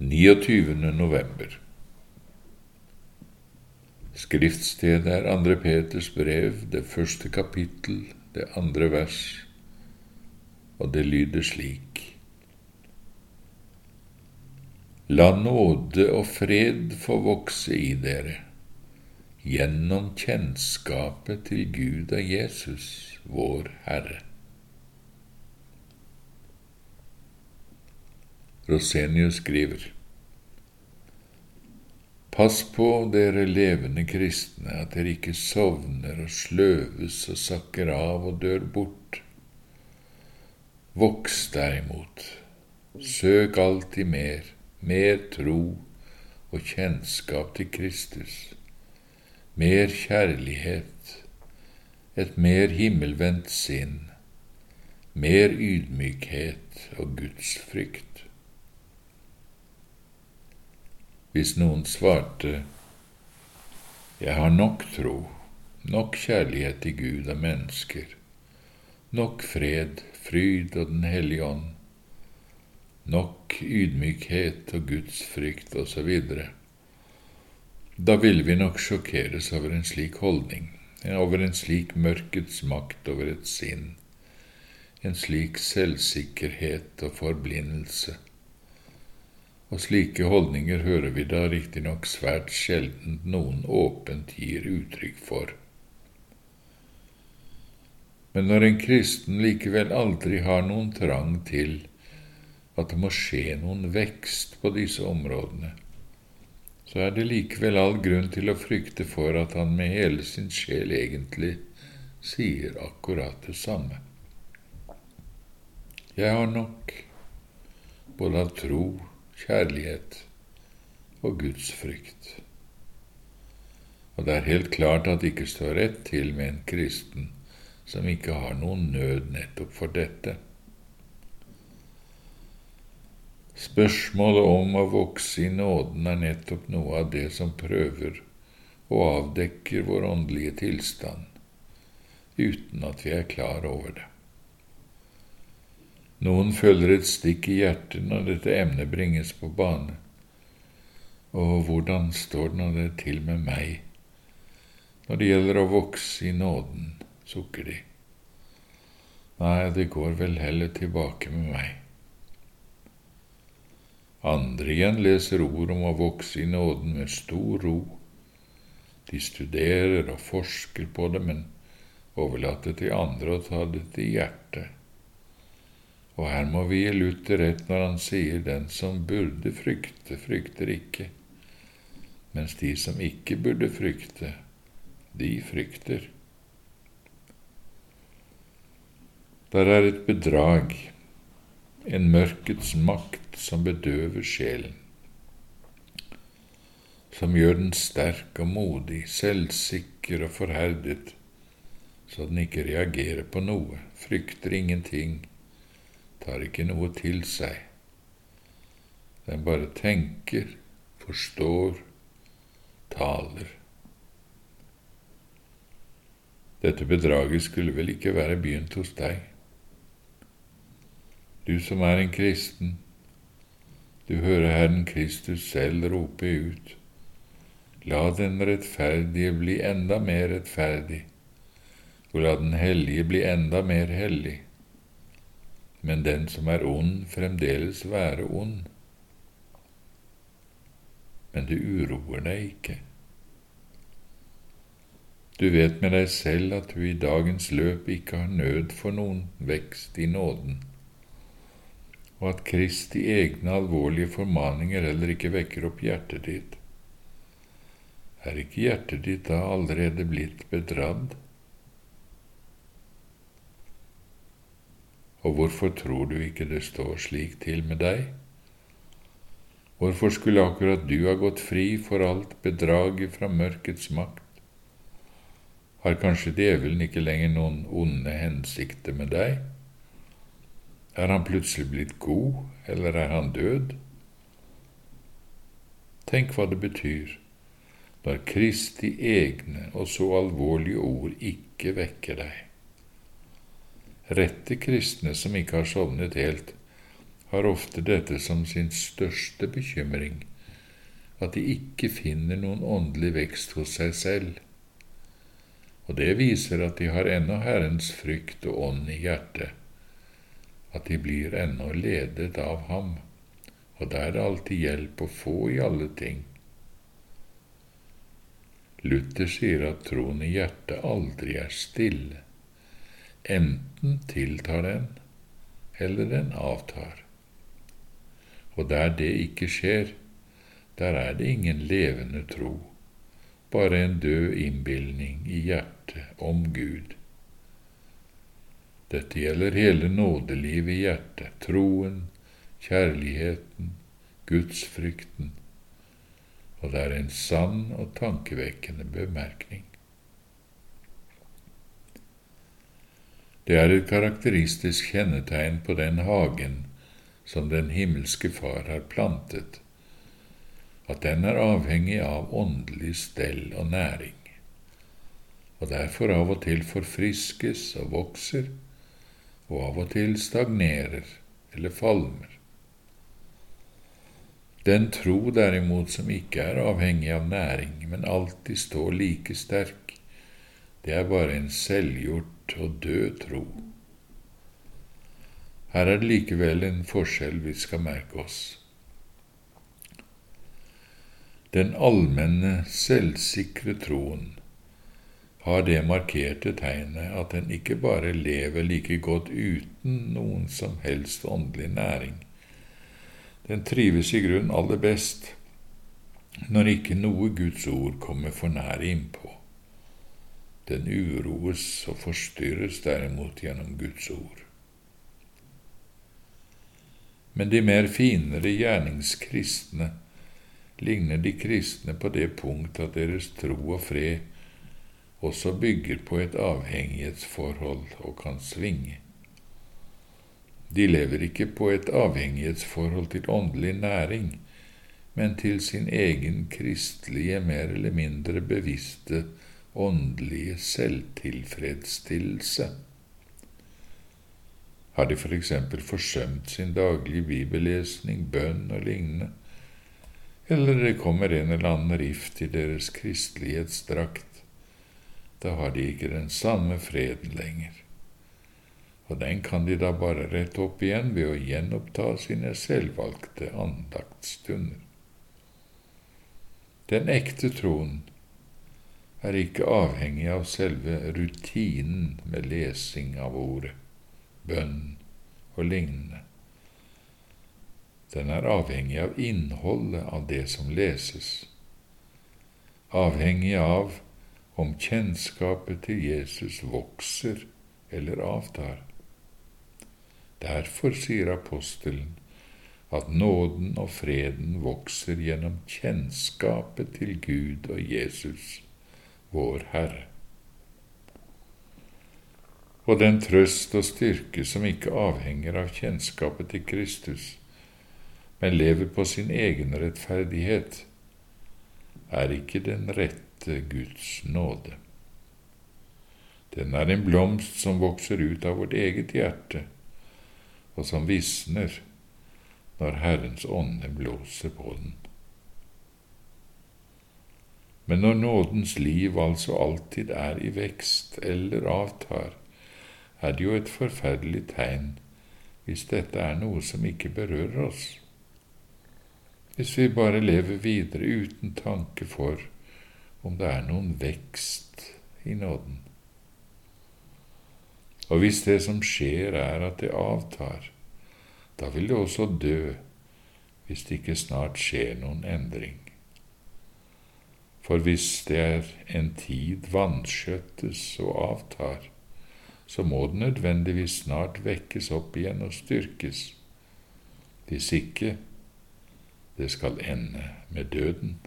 29. november. Skriftstedet er Andre Peters brev, det første kapittel, det andre vers, og det lyder slik. La nåde og fred få vokse i dere gjennom kjennskapet til Gud og Jesus, vår Herre. Rosenius skriver Pass på, dere levende kristne, at dere ikke sovner og sløves og sakker av og dør bort. Voks derimot, søk alltid mer, mer tro og kjennskap til Kristus, mer kjærlighet, et mer himmelvendt sinn, mer ydmykhet og gudsfrykt. Hvis noen svarte, Jeg har nok tro, nok kjærlighet til Gud og mennesker, nok fred, fryd og Den hellige ånd, nok ydmykhet og Guds frykt osv., da ville vi nok sjokkeres over en slik holdning, over en slik mørkets makt over et sinn, en slik selvsikkerhet og forblindelse og slike holdninger hører vi da riktignok svært sjelden noen åpent gir uttrykk for. Men når en kristen likevel aldri har noen trang til at det må skje noen vekst på disse områdene, så er det likevel all grunn til å frykte for at han med hele sin sjel egentlig sier akkurat det samme. Jeg har nok, både av tro kjærlighet og Guds frykt. Og det er helt klart at det ikke står rett til med en kristen som ikke har noen nød nettopp for dette. Spørsmålet om å vokse i nåden er nettopp noe av det som prøver og avdekker vår åndelige tilstand, uten at vi er klar over det. Noen føler et stikk i hjertet når dette emnet bringes på bane. Og hvordan står det nå det til med meg når det gjelder å vokse i nåden, sukker de. Nei, det går vel heller tilbake med meg. Andre igjen leser ord om å vokse i nåden med stor ro. De studerer og forsker på det, men overlater til andre å ta det til hjertet og her må vi gi Luther rett når han sier 'den som burde frykte, frykter ikke', mens de som ikke burde frykte, de frykter. Der er et bedrag, en mørkets makt som bedøver sjelen, som gjør den sterk og modig, selvsikker og forherdet, så den ikke reagerer på noe, frykter ingenting, tar ikke noe til seg. Den bare tenker, forstår, taler. Dette bedraget skulle vel ikke være begynt hos deg? Du som er en kristen, du hører Herren Kristus selv rope ut, La den rettferdige bli enda mer rettferdig, og la den hellige bli enda mer hellig men den som er ond, fremdeles være ond. Men det uroer deg ikke. Du vet med deg selv at du i dagens løp ikke har nød for noen vekst i nåden, og at Kristi egne alvorlige formaninger heller ikke vekker opp hjertet ditt. Er ikke hjertet ditt da allerede blitt bedradd? Og hvorfor tror du ikke det står slik til med deg? Hvorfor skulle akkurat du ha gått fri for alt bedraget fra mørkets makt? Har kanskje djevelen ikke lenger noen onde hensikter med deg? Er han plutselig blitt god, eller er han død? Tenk hva det betyr når Kristi egne og så alvorlige ord ikke vekker deg rette kristne som ikke har sovnet helt, har ofte dette som sin største bekymring, at de ikke finner noen åndelig vekst hos seg selv. Og det viser at de har ennå Herrens frykt og ånd i hjertet, at de blir ennå ledet av Ham, og da er det alltid hjelp å få i alle ting. Luther sier at troen i hjertet aldri er stille. Enten tiltar den, eller den avtar. Og der det ikke skjer, der er det ingen levende tro, bare en død innbilning i hjertet om Gud. Dette gjelder hele nådelivet i hjertet, troen, kjærligheten, gudsfrykten, og det er en sann og tankevekkende bemerkning. Det er et karakteristisk kjennetegn på den hagen som den himmelske Far har plantet, at den er avhengig av åndelig stell og næring, og derfor av og til forfriskes og vokser, og av og til stagnerer eller falmer. Den tro derimot som ikke er avhengig av næring, men alltid står like sterk, det er bare en selvgjort og død tro. Her er det likevel en forskjell vi skal merke oss. Den allmenne, selvsikre troen har det markerte tegnet at den ikke bare lever like godt uten noen som helst åndelig næring, den trives i grunnen aller best når ikke noe Guds ord kommer for nære innpå. Den uroes og forstyrres derimot gjennom Guds ord. Men de mer finere gjerningskristne ligner de kristne på det punkt at deres tro og fred også bygger på et avhengighetsforhold og kan svinge. De lever ikke på et avhengighetsforhold til åndelig næring, men til sin egen kristelige, mer eller mindre bevisste åndelige selvtilfredsstillelse. Har de for eksempel forsømt sin daglige bibellesning, bønn og lignende, eller det kommer en eller annen rift i deres kristelighetsdrakt, da har de ikke den samme freden lenger og den kan de da bare rette opp igjen ved å gjenoppta sine selvvalgte andaktsstunder. Den ekte troen er ikke avhengig av selve rutinen med lesing av ordet, bønn og lignende. Den er avhengig av innholdet av det som leses, avhengig av om kjennskapet til Jesus vokser eller avtar. Derfor sier apostelen at nåden og freden vokser gjennom kjennskapet til Gud og Jesus, vår Herre. Og den trøst og styrke som ikke avhenger av kjennskapet til Kristus, men lever på sin egen rettferdighet, er ikke den rette Guds nåde. Den er en blomst som vokser ut av vårt eget hjerte, og som visner når Herrens ånde blåser på den. Men når nådens liv altså alltid er i vekst eller avtar, er det jo et forferdelig tegn hvis dette er noe som ikke berører oss. Hvis vi bare lever videre uten tanke for om det er noen vekst i nåden. Og hvis det som skjer, er at det avtar, da vil det også dø hvis det ikke snart skjer noen endring. For hvis det er en tid vanskjøttes og avtar, så må det nødvendigvis snart vekkes opp igjen og styrkes. Hvis ikke, det skal ende med døden.